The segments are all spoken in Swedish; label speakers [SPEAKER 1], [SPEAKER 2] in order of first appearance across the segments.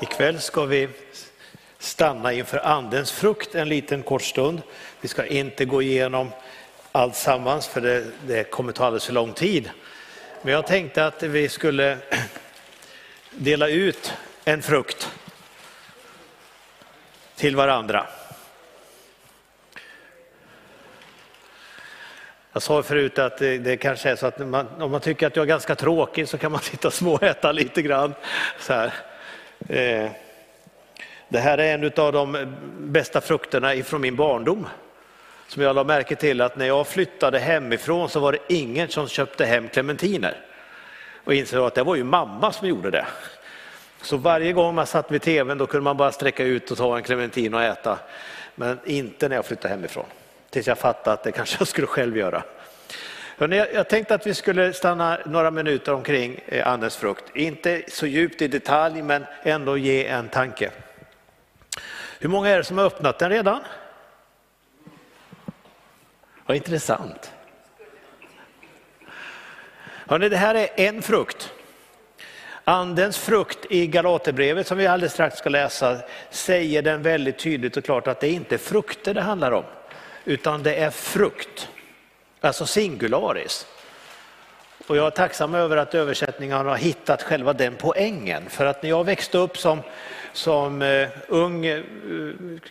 [SPEAKER 1] Ikväll ska vi stanna inför andens frukt en liten kort stund. Vi ska inte gå igenom allt sammans för det, det kommer ta alldeles för lång tid. Men jag tänkte att vi skulle dela ut en frukt till varandra. Jag sa förut att det, det kanske är så att man, om man tycker att jag är ganska tråkig så kan man sitta och småäta lite grann. Så här. Eh, det här är en av de bästa frukterna ifrån min barndom. Som jag lade märke till att när jag flyttade hemifrån så var det ingen som köpte hem clementiner. Och insåg att det var ju mamma som gjorde det. Så varje gång man satt vid tvn då kunde man bara sträcka ut och ta en clementin och äta. Men inte när jag flyttade hemifrån. Tills jag fattade att det kanske jag skulle själv göra. Jag tänkte att vi skulle stanna några minuter omkring eh, Andens frukt. Inte så djupt i detalj men ändå ge en tanke. Hur många är det som har öppnat den redan? Vad intressant. Hörrni, det här är en frukt. Andens frukt i Galaterbrevet som vi alldeles strax ska läsa säger den väldigt tydligt och klart att det är inte frukter det handlar om, utan det är frukt, alltså singularis. Och jag är tacksam över att översättningarna har hittat själva den poängen. För att när jag växte upp som, som eh, ung eh,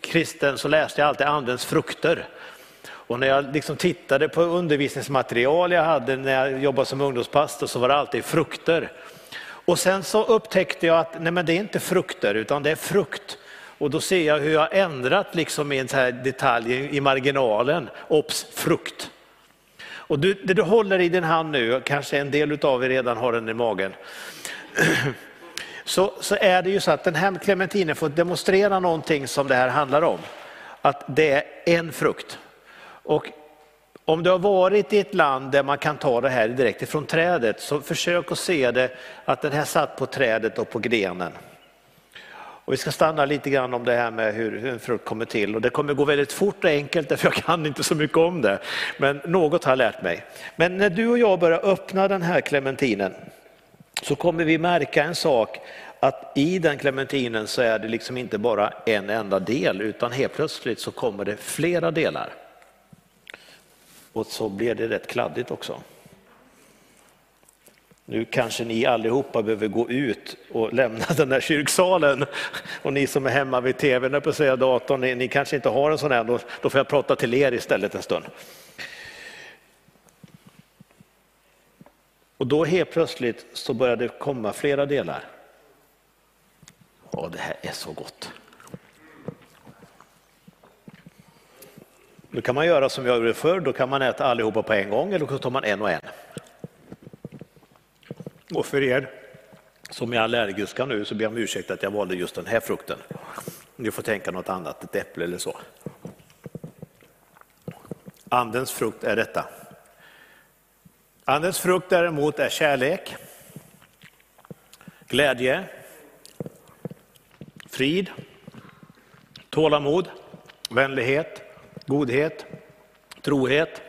[SPEAKER 1] kristen så läste jag alltid Andens frukter. Och när jag liksom tittade på undervisningsmaterial jag hade när jag jobbade som ungdomspastor så var det alltid frukter. Och sen så upptäckte jag att nej men det är inte frukter utan det är frukt. Och då ser jag hur jag ändrat liksom i en så här detalj i marginalen, obs, frukt. Och du, det du håller i din hand nu, kanske en del av er redan har den i magen, så, så är det ju så att den här clementinen får demonstrera någonting som det här handlar om. Att det är en frukt. Och om du har varit i ett land där man kan ta det här direkt ifrån trädet, så försök att se det att den här satt på trädet och på grenen. Och vi ska stanna lite grann om det här med hur, hur en frukt kommer till. Och det kommer gå väldigt fort och enkelt, för jag kan inte så mycket om det. Men något har jag lärt mig. Men när du och jag börjar öppna den här clementinen så kommer vi märka en sak, att i den clementinen så är det liksom inte bara en enda del, utan helt plötsligt så kommer det flera delar. Och så blir det rätt kladdigt också. Nu kanske ni allihopa behöver gå ut och lämna den här kyrksalen. Och ni som är hemma vid tvn, på säga datorn, ni, ni, kanske inte har en sån här, då, då får jag prata till er istället en stund. Och då helt plötsligt så börjar det komma flera delar. Ja, det här är så gott. Då kan man göra som jag gjorde förr, då kan man äta allihopa på en gång eller så tar man en och en. Och för er som är allergiska nu så ber jag om ursäkt att jag valde just den här frukten. Ni får tänka något annat, ett äpple eller så. Andens frukt är detta. Andens frukt däremot är kärlek, glädje, frid, tålamod, vänlighet, godhet, trohet,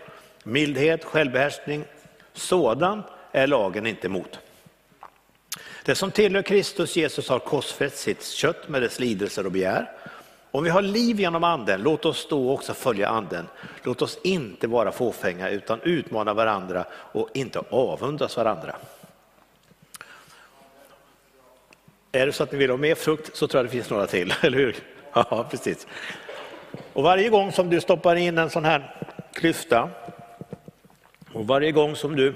[SPEAKER 1] mildhet, självbehärskning. Sådan är lagen inte emot. Det som tillhör Kristus Jesus har korsfäst sitt kött med dess lidelser och begär. Om vi har liv genom anden, låt oss då också följa anden. Låt oss inte vara fåfänga utan utmana varandra och inte avundas varandra. Är det så att ni vill ha mer frukt så tror jag det finns några till, eller hur? Ja, precis. Och varje gång som du stoppar in en sån här klyfta och varje gång som du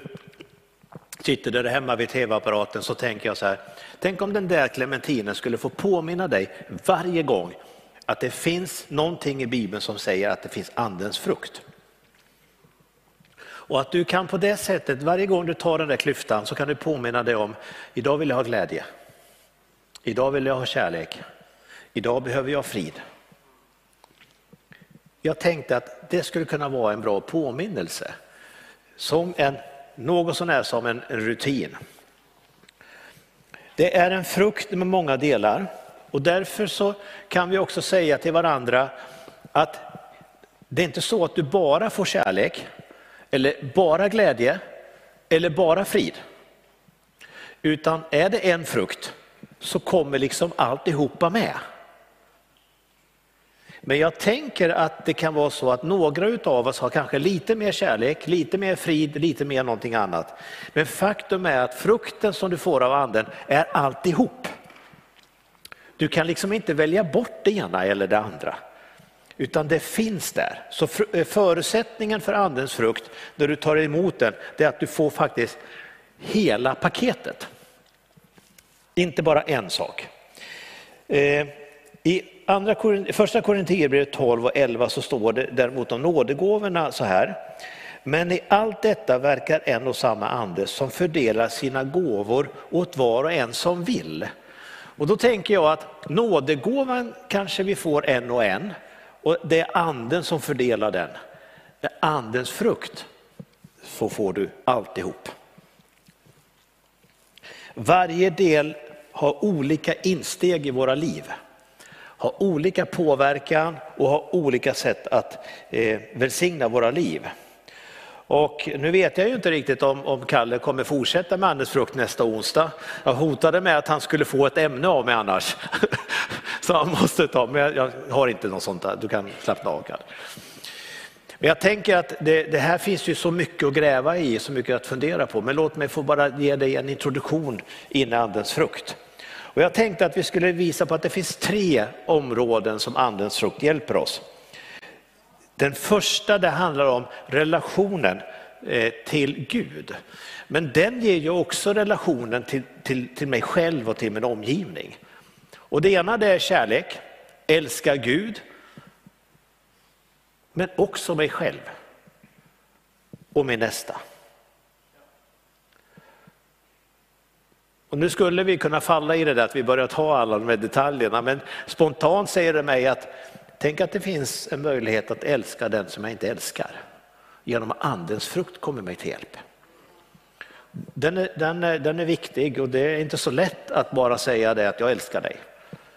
[SPEAKER 1] sitter där hemma vid tv-apparaten så tänker jag så här, tänk om den där clementinen skulle få påminna dig varje gång att det finns någonting i Bibeln som säger att det finns andens frukt. Och att du kan på det sättet, varje gång du tar den där klyftan så kan du påminna dig om, idag vill jag ha glädje. Idag vill jag ha kärlek. Idag behöver jag frid. Jag tänkte att det skulle kunna vara en bra påminnelse. Som en, något sånär som en, en rutin. Det är en frukt med många delar och därför så kan vi också säga till varandra att det är inte så att du bara får kärlek eller bara glädje eller bara frid. Utan är det en frukt så kommer liksom alltihopa med. Men jag tänker att det kan vara så att några av oss har kanske lite mer kärlek, lite mer frid, lite mer någonting annat. Men faktum är att frukten som du får av anden är alltihop. Du kan liksom inte välja bort det ena eller det andra. Utan det finns där. Så eh, förutsättningen för andens frukt när du tar emot den, det är att du får faktiskt hela paketet. Inte bara en sak. Eh, I andra, första Korinthierbrevet 12 och 11 så står det däremot om nådegåvorna så här. Men i allt detta verkar en och samma ande som fördelar sina gåvor åt var och en som vill. Och då tänker jag att nådegåvan kanske vi får en och en och det är anden som fördelar den. Det är andens frukt så får du alltihop. Varje del har olika insteg i våra liv, har olika påverkan och har olika sätt att eh, välsigna våra liv. Och nu vet jag ju inte riktigt om, om Kalle kommer fortsätta med Andens frukt nästa onsdag. Jag hotade med att han skulle få ett ämne av mig annars. Så han måste ta, men jag, jag har inte något sånt där, du kan slappna av Kalle. Men jag tänker att det, det, här finns ju så mycket att gräva i, så mycket att fundera på. Men låt mig få bara ge dig en introduktion in i Andens frukt. Och jag tänkte att vi skulle visa på att det finns tre områden som Andens frukt hjälper oss. Den första det handlar om relationen eh, till Gud. Men den ger ju också relationen till, till, till mig själv och till min omgivning. Och det ena det är kärlek, älska Gud, men också mig själv och min nästa. Och nu skulle vi kunna falla i det där att vi börjar ta alla de här detaljerna, men spontant säger det mig att tänk att det finns en möjlighet att älska den som jag inte älskar. Genom andens frukt kommer mig till hjälp. Den är, den, är, den är viktig och det är inte så lätt att bara säga det att jag älskar dig.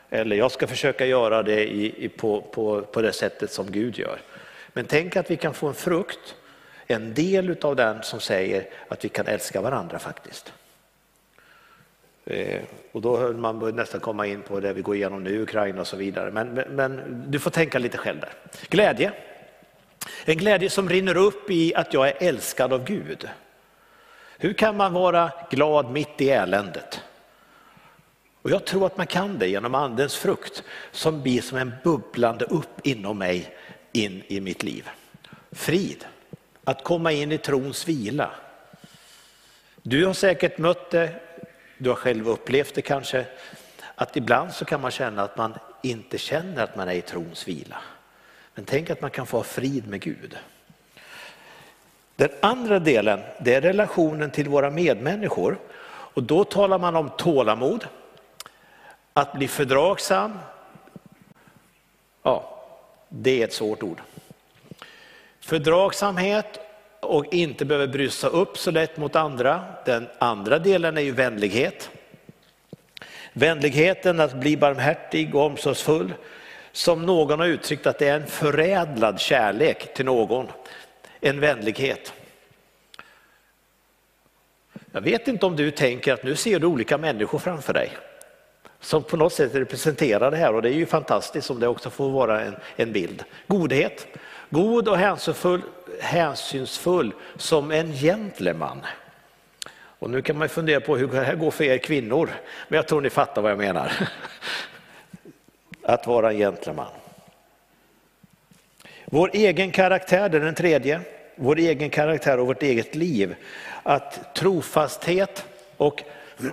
[SPEAKER 1] Eller jag ska försöka göra det i, i, på, på, på det sättet som Gud gör. Men tänk att vi kan få en frukt, en del av den som säger att vi kan älska varandra faktiskt. Eh, och då höll man nästan komma in på det vi går igenom nu, Ukraina och så vidare. Men, men, men, du får tänka lite själv där. Glädje. En glädje som rinner upp i att jag är älskad av Gud. Hur kan man vara glad mitt i eländet? Och jag tror att man kan det genom andens frukt som blir som en bubblande upp inom mig in i mitt liv. Frid, att komma in i trons vila. Du har säkert mött det, du har själv upplevt det kanske, att ibland så kan man känna att man inte känner att man är i trons vila. Men tänk att man kan få ha frid med Gud. Den andra delen det är relationen till våra medmänniskor. Och då talar man om tålamod, att bli fördragsam. Ja, det är ett svårt ord. Fördragsamhet och inte behöver bryssa upp så lätt mot andra. Den andra delen är ju vänlighet. Vänligheten att bli barmhärtig och omsorgsfull. Som någon har uttryckt att det är en förädlad kärlek till någon. En vänlighet. Jag vet inte om du tänker att nu ser du olika människor framför dig som på något sätt representerar det här och det är ju fantastiskt om det också får vara en, en bild. Godhet, god och hänsynsfull, hänsynsfull som en gentleman. Och nu kan man fundera på hur det här går för er kvinnor, men jag tror ni fattar vad jag menar. Att vara en gentleman. Vår egen karaktär, det är den tredje, vår egen karaktär och vårt eget liv. Att trofasthet och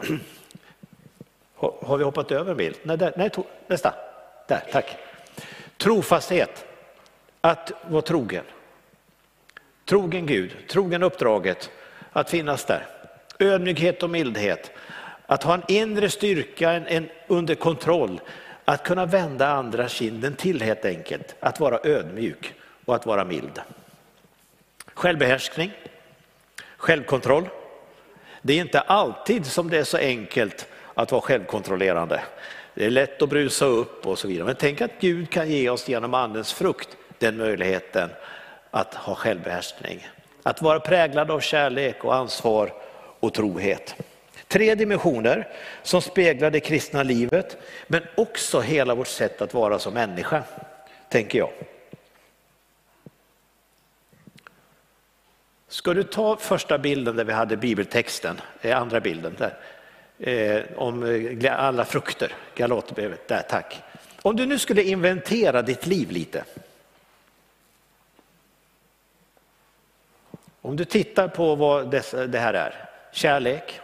[SPEAKER 1] har vi hoppat över en bild? Nej, där, nej nästa. Där, tack. Trofasthet, att vara trogen. Trogen Gud, trogen uppdraget, att finnas där. Ödmjukhet och mildhet, att ha en inre styrka en, en, under kontroll, att kunna vända andra kinden till helt enkelt, att vara ödmjuk och att vara mild. Självbehärskning, självkontroll. Det är inte alltid som det är så enkelt att vara självkontrollerande. Det är lätt att brusa upp och så vidare. Men tänk att Gud kan ge oss genom andens frukt den möjligheten att ha självbehärskning. Att vara präglad av kärlek och ansvar och trohet. Tre dimensioner som speglar det kristna livet, men också hela vårt sätt att vara som människa, tänker jag. Ska du ta första bilden där vi hade bibeltexten, eh, andra bilden där, eh, om eh, alla frukter, Galaterbrevet, där tack. Om du nu skulle inventera ditt liv lite. Om du tittar på vad det här är, kärlek,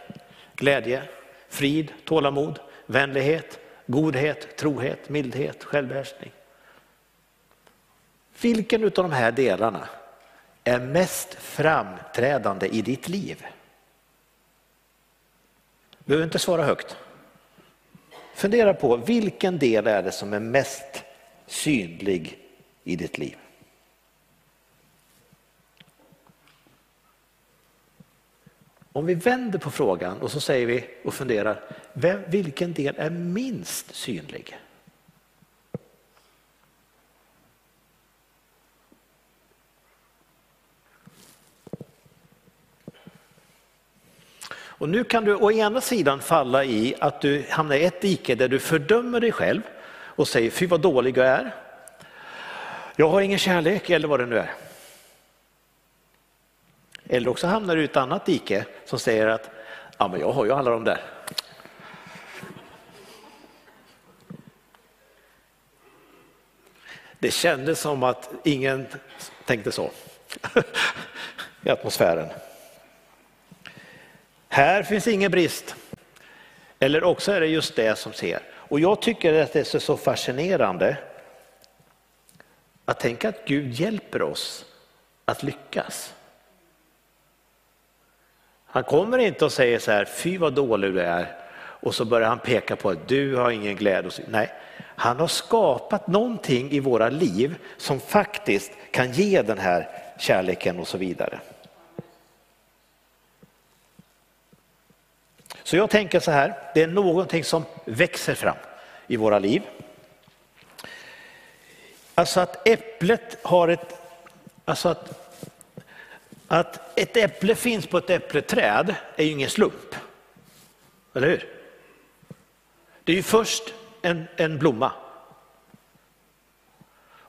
[SPEAKER 1] glädje, frid, tålamod, vänlighet, godhet, trohet, mildhet, självbehärskning. Vilken av de här delarna är mest framträdande i ditt liv? Du behöver inte svara högt. Fundera på vilken del är det som är mest synlig i ditt liv? Om vi vänder på frågan och så säger vi och funderar, vem, vilken del är minst synlig? Och nu kan du å ena sidan falla i att du hamnar i ett dike där du fördömer dig själv och säger fy vad dålig jag är. Jag har ingen kärlek eller vad det nu är. Eller också hamnar du i ett annat dike som säger att ja, men jag har ju alla de där. Det kändes som att ingen tänkte så i atmosfären. Här finns ingen brist. Eller också är det just det som ser. Och jag tycker att det är så fascinerande att tänka att Gud hjälper oss att lyckas. Han kommer inte och säger så här, fy vad dålig du är. Och så börjar han peka på att du har ingen glädje. Nej, han har skapat någonting i våra liv som faktiskt kan ge den här kärleken och så vidare. Så jag tänker så här, det är någonting som växer fram i våra liv. Alltså att äpplet har ett, alltså att, att ett äpple finns på ett äppleträd är ju ingen slump. Eller hur? Det är ju först en, en blomma.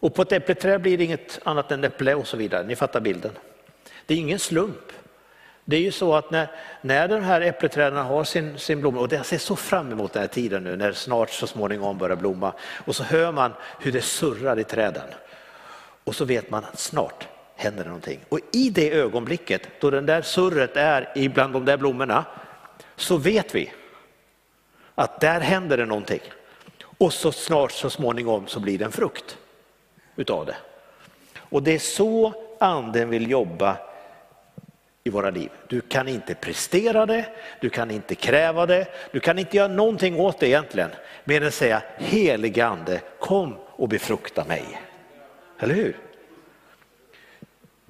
[SPEAKER 1] Och på ett äppleträd blir det inget annat än äpple och så vidare. Ni fattar bilden. Det är ingen slump. Det är ju så att när, när de här äppleträden har sin, sin blomma, och jag ser så fram emot den här tiden nu när snart så småningom börjar blomma, och så hör man hur det surrar i träden. Och så vet man att snart händer det någonting. Och i det ögonblicket då den där surret är ibland de där blommorna, så vet vi att där händer det någonting. Och så snart så småningom så blir det en frukt utav det. Och det är så anden vill jobba i våra liv. Du kan inte prestera det, du kan inte kräva det, du kan inte göra någonting åt det egentligen. Mer än säga helige ande kom och befrukta mig. Eller hur?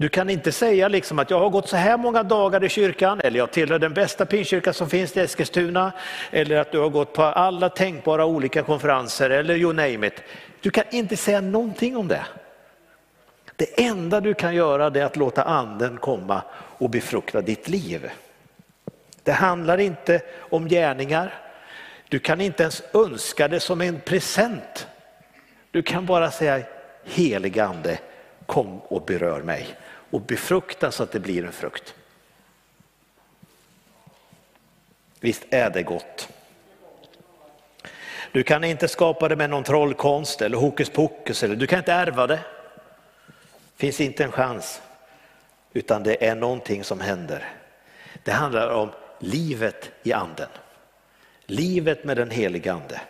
[SPEAKER 1] Du kan inte säga liksom att jag har gått så här många dagar i kyrkan eller jag tillhör den bästa pinkyrkan som finns i Eskilstuna eller att du har gått på alla tänkbara olika konferenser eller you name it. Du kan inte säga någonting om det. Det enda du kan göra är att låta anden komma och befrukta ditt liv. Det handlar inte om gärningar. Du kan inte ens önska det som en present. Du kan bara säga helig ande kom och berör mig och befrukta så att det blir en frukt. Visst är det gott. Du kan inte skapa det med någon trollkonst eller hokus pokus, eller du kan inte ärva det finns inte en chans, utan det är någonting som händer. Det handlar om livet i anden. Livet med den helige ande.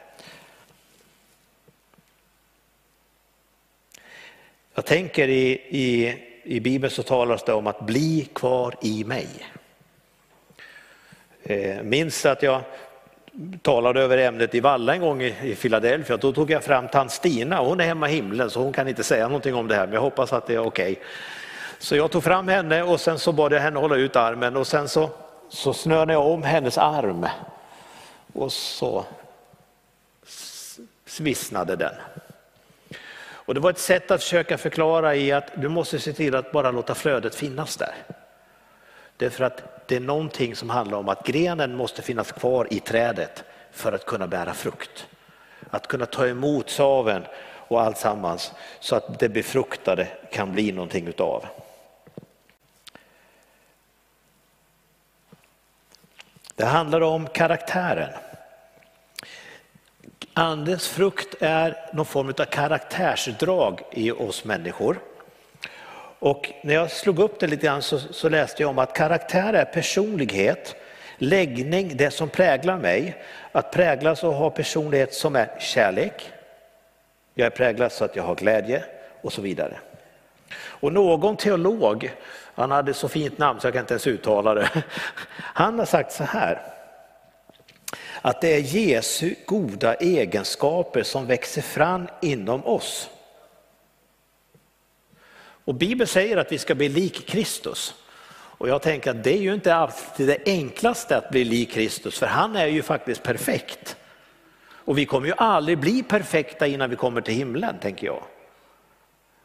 [SPEAKER 1] Jag tänker i, i, i Bibeln så talas det om att bli kvar i mig. Eh, minns att jag talade över ämnet i Valla en gång i Philadelphia, då tog jag fram tant Stina, hon är hemma i himlen så hon kan inte säga någonting om det här men jag hoppas att det är okej. Okay. Så jag tog fram henne och sen så bad jag henne hålla ut armen och sen så, så snörde jag om hennes arm och så svissnade den. Och det var ett sätt att försöka förklara i att du måste se till att bara låta flödet finnas där. Därför att det är någonting som handlar om att grenen måste finnas kvar i trädet för att kunna bära frukt. Att kunna ta emot saven och allt sammans så att det befruktade kan bli någonting utav. Det handlar om karaktären. Andens frukt är någon form av karaktärsdrag i oss människor. Och när jag slog upp det lite grann så, så, läste jag om att karaktär är personlighet, läggning, det som präglar mig. Att präglas och ha personlighet som är kärlek. Jag är präglad så att jag har glädje och så vidare. Och någon teolog, han hade så fint namn så jag kan inte ens uttala det. Han har sagt så här. Att det är Jesu goda egenskaper som växer fram inom oss. Och Bibeln säger att vi ska bli lik Kristus. Och jag tänker att det är ju inte alltid det enklaste att bli lik Kristus, för han är ju faktiskt perfekt. Och vi kommer ju aldrig bli perfekta innan vi kommer till himlen, tänker jag.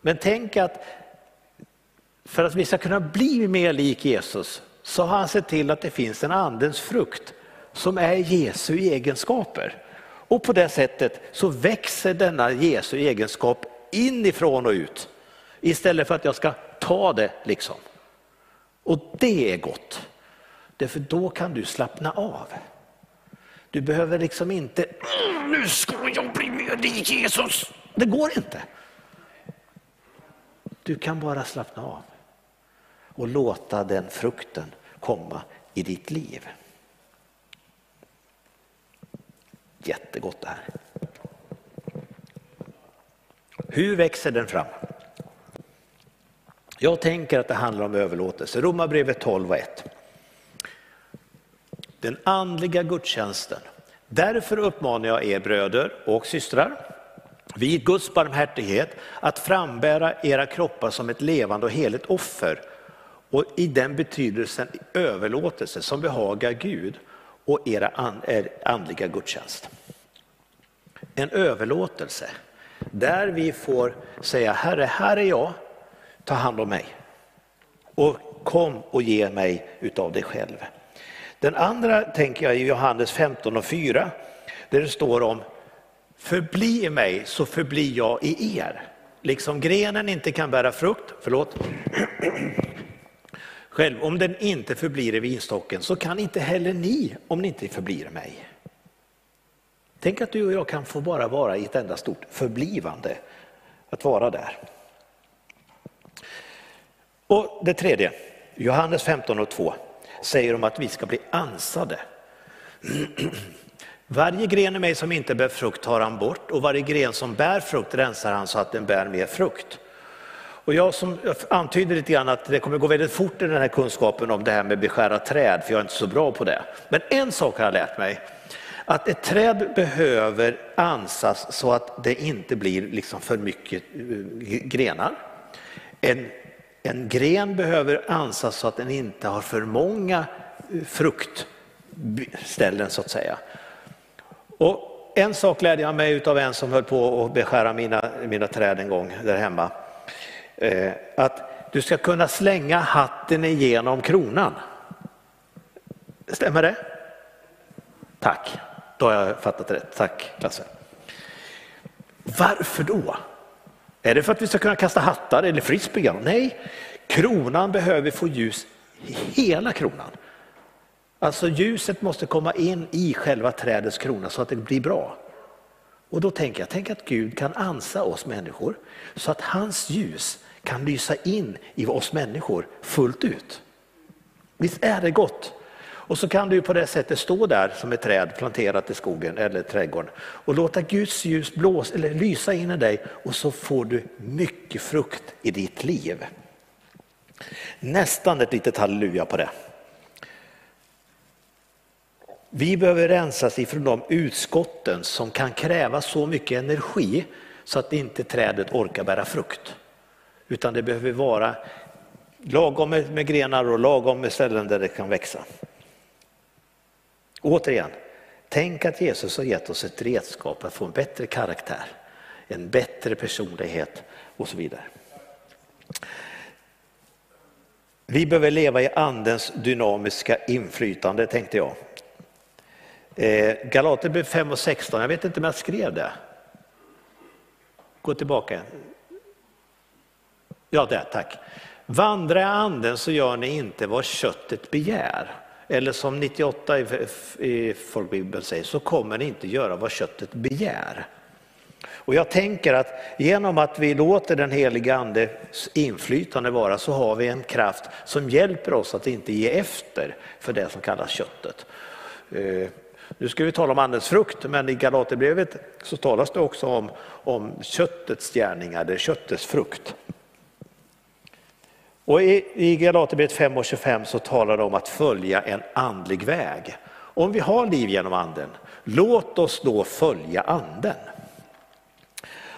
[SPEAKER 1] Men tänk att för att vi ska kunna bli mer lik Jesus så har han sett till att det finns en andens frukt som är Jesu egenskaper. Och på det sättet så växer denna Jesu egenskap inifrån och ut. Istället för att jag ska ta det liksom. Och det är gott. Därför då kan du slappna av. Du behöver liksom inte, mm, nu ska jag bli mer lik Jesus. Det går inte. Du kan bara slappna av och låta den frukten komma i ditt liv. Jättegott det här. Hur växer den fram? Jag tänker att det handlar om överlåtelse. Romarbrevet 12 och 1. Den andliga gudstjänsten. Därför uppmanar jag er bröder och systrar vid Guds barmhärtighet att frambära era kroppar som ett levande och heligt offer och i den betydelsen överlåtelse som behagar Gud och era andliga gudstjänst. En överlåtelse där vi får säga Herre, här är jag, ta hand om mig. Och kom och ge mig utav dig själv. Den andra tänker jag i Johannes 15 och 4 där det står om förbli i mig så förblir jag i er. Liksom grenen inte kan bära frukt, förlåt, själv, om den inte förblir i vinstocken så kan inte heller ni om ni inte förblir i mig. Tänk att du och jag kan få bara vara i ett enda stort förblivande, att vara där. Och det tredje, Johannes 15 och 2 säger om att vi ska bli ansade. Varje gren i mig som inte bär frukt tar han bort och varje gren som bär frukt rensar han så att den bär mer frukt. Och jag som antyder lite grann att det kommer gå väldigt fort i den här kunskapen om det här med beskära träd, för jag är inte så bra på det. Men en sak har jag lärt mig, att ett träd behöver ansas så att det inte blir liksom för mycket eh, grenar. En, en gren behöver ansas så att den inte har för många eh, fruktställen så att säga. Och en sak lärde jag mig av en som höll på att beskära mina, mina träd en gång där hemma. Eh, att du ska kunna slänga hatten igenom kronan. Stämmer det? Tack, då har jag fattat rätt. Tack Lasse. Varför då? Är det för att vi ska kunna kasta hattar eller frisbee? Nej, kronan behöver få ljus i hela kronan. Alltså ljuset måste komma in i själva trädets krona så att det blir bra. Och då tänker jag, tänk att Gud kan ansa oss människor så att hans ljus kan lysa in i oss människor fullt ut. Visst är det gott? Och så kan du på det sättet stå där som ett träd planterat i skogen eller trädgården och låta Guds ljus blås, eller lysa in i dig och så får du mycket frukt i ditt liv. Nästan ett litet halleluja på det. Vi behöver rensas ifrån de utskotten som kan kräva så mycket energi så att inte trädet orkar bära frukt. Utan det behöver vara lagom med, med grenar och lagom med ställen där det kan växa. Återigen, tänk att Jesus har gett oss ett redskap att få en bättre karaktär, en bättre personlighet och så vidare. Vi behöver leva i andens dynamiska inflytande tänkte jag. Galater Galaterbrevet 5 och 16, jag vet inte om jag skrev det. Gå tillbaka. Ja, där, tack. Vandra i anden så gör ni inte vad köttet begär. Eller som 98 i folkbibeln säger, så kommer ni inte göra vad köttet begär. Och jag tänker att genom att vi låter den heliga andes inflytande vara så har vi en kraft som hjälper oss att inte ge efter för det som kallas köttet. Eh, nu ska vi tala om andens frukt, men i Galaterbrevet så talas det också om, om köttets gärningar, det är köttets frukt. Och i, i Galaterbrevet 5 och 25 så talar det om att följa en andlig väg. Om vi har liv genom anden, låt oss då följa anden.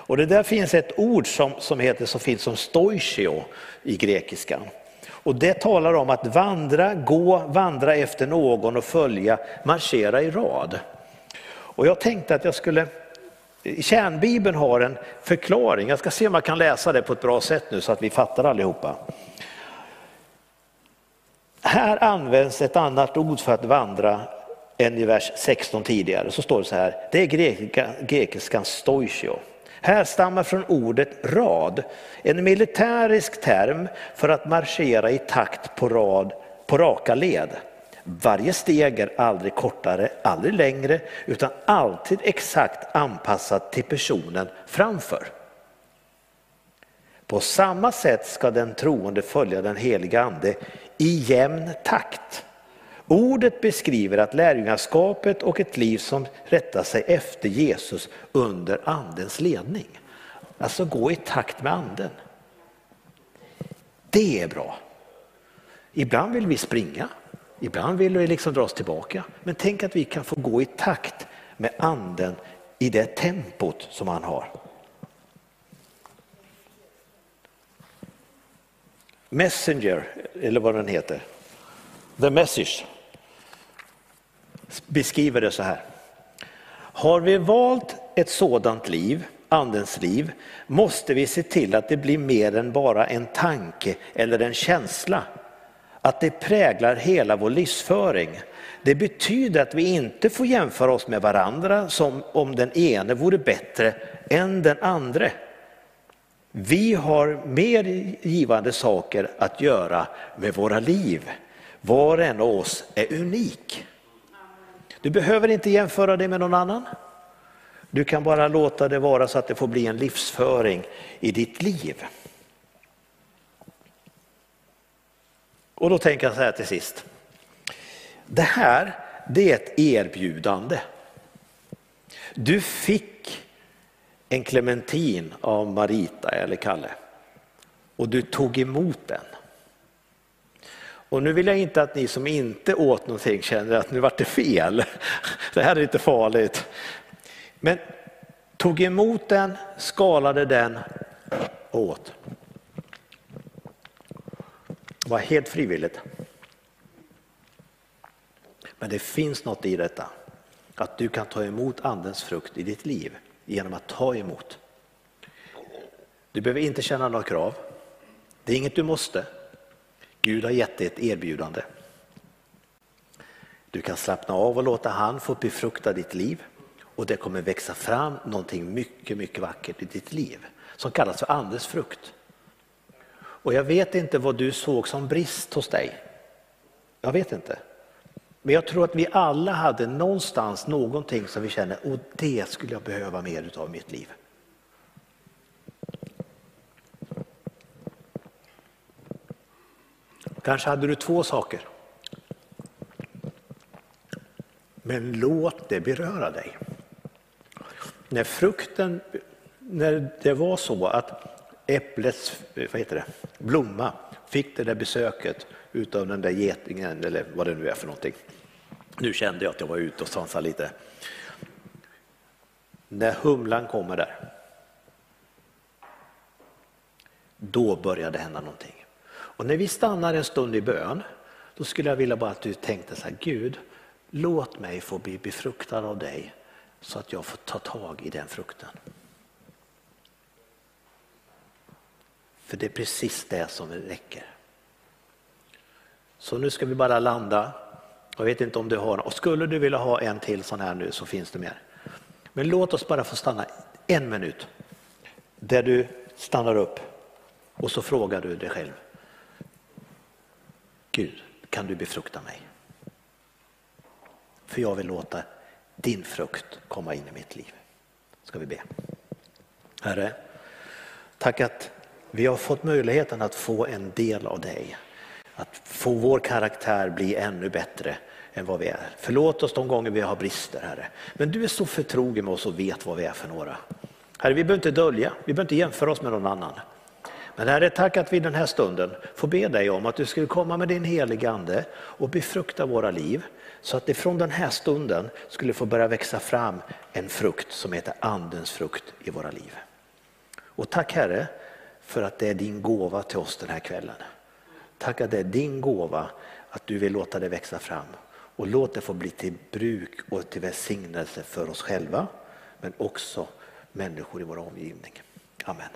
[SPEAKER 1] Och det där finns ett ord som, som heter så fint som stoichio i grekiskan. Och det talar om att vandra, gå, vandra efter någon och följa, marschera i rad. Och jag tänkte att jag skulle, kärnbibeln har en förklaring, jag ska se om jag kan läsa det på ett bra sätt nu så att vi fattar allihopa. Här används ett annat ord för att vandra än i vers 16 tidigare. Så står det så här, det är grekiskan stoichio. Här stammar från ordet rad, en militärisk term för att marschera i takt på, rad, på raka led. Varje steg är aldrig kortare, aldrig längre, utan alltid exakt anpassat till personen framför. På samma sätt ska den troende följa den heliga ande i jämn takt. Ordet beskriver att lärjungaskapet och ett liv som rättar sig efter Jesus under andens ledning. Alltså gå i takt med anden. Det är bra. Ibland vill vi springa, ibland vill vi liksom dra oss tillbaka. Men tänk att vi kan få gå i takt med anden i det tempot som han har. Messenger, eller vad den heter. The Message beskriver det så här. Har vi valt ett sådant liv, andens liv, måste vi se till att det blir mer än bara en tanke eller en känsla. Att det präglar hela vår livsföring. Det betyder att vi inte får jämföra oss med varandra som om den ene vore bättre än den andra. Vi har mer givande saker att göra med våra liv. Var och en av oss är unik. Du behöver inte jämföra dig med någon annan. Du kan bara låta det vara så att det får bli en livsföring i ditt liv. Och då tänker jag så här till sist. Det här det är ett erbjudande. Du fick en clementin av Marita eller Kalle och du tog emot den. Och nu vill jag inte att ni som inte åt någonting känner att nu vart det fel. Det här är inte farligt. Men tog emot den, skalade den och åt. Det var helt frivilligt. Men det finns något i detta. Att du kan ta emot andens frukt i ditt liv genom att ta emot. Du behöver inte känna några krav. Det är inget du måste. Gud har gett dig ett erbjudande. Du kan slappna av och låta han få befrukta ditt liv och det kommer växa fram någonting mycket, mycket vackert i ditt liv som kallas för andens frukt. Och jag vet inte vad du såg som brist hos dig. Jag vet inte. Men jag tror att vi alla hade någonstans någonting som vi känner, och det skulle jag behöva mer utav i mitt liv. Kanske hade du två saker. Men låt det beröra dig. När frukten, när det var så att äpplets eh, vad heter det, blomma fick det där besöket utav den där getingen eller vad det nu är för någonting. Nu kände jag att jag var ute och svansade lite. När humlan kommer där, då börjar det hända någonting. Och när vi stannar en stund i bön, då skulle jag vilja bara att du tänkte så här, Gud, låt mig få bli befruktad av dig så att jag får ta tag i den frukten. För det är precis det som räcker. Så nu ska vi bara landa. Jag vet inte om du har, och skulle du vilja ha en till sån här nu så finns det mer. Men låt oss bara få stanna en minut där du stannar upp och så frågar du dig själv. Gud, kan du befrukta mig? För jag vill låta din frukt komma in i mitt liv. Ska vi be. Herre, tack att vi har fått möjligheten att få en del av dig. Att få vår karaktär bli ännu bättre än vad vi är. Förlåt oss de gånger vi har brister, Herre. Men du är så förtrogen med oss och vet vad vi är för några. Herre, vi behöver inte dölja, vi behöver inte jämföra oss med någon annan. Men Herre, tack att vi den här stunden får be dig om att du skulle komma med din heliga Ande och befrukta våra liv. Så att det från den här stunden skulle få börja växa fram en frukt som heter Andens frukt i våra liv. Och tack Herre för att det är din gåva till oss den här kvällen. Tack att det är din gåva att du vill låta det växa fram. Och låt det få bli till bruk och till välsignelse för oss själva men också människor i vår omgivning. Amen.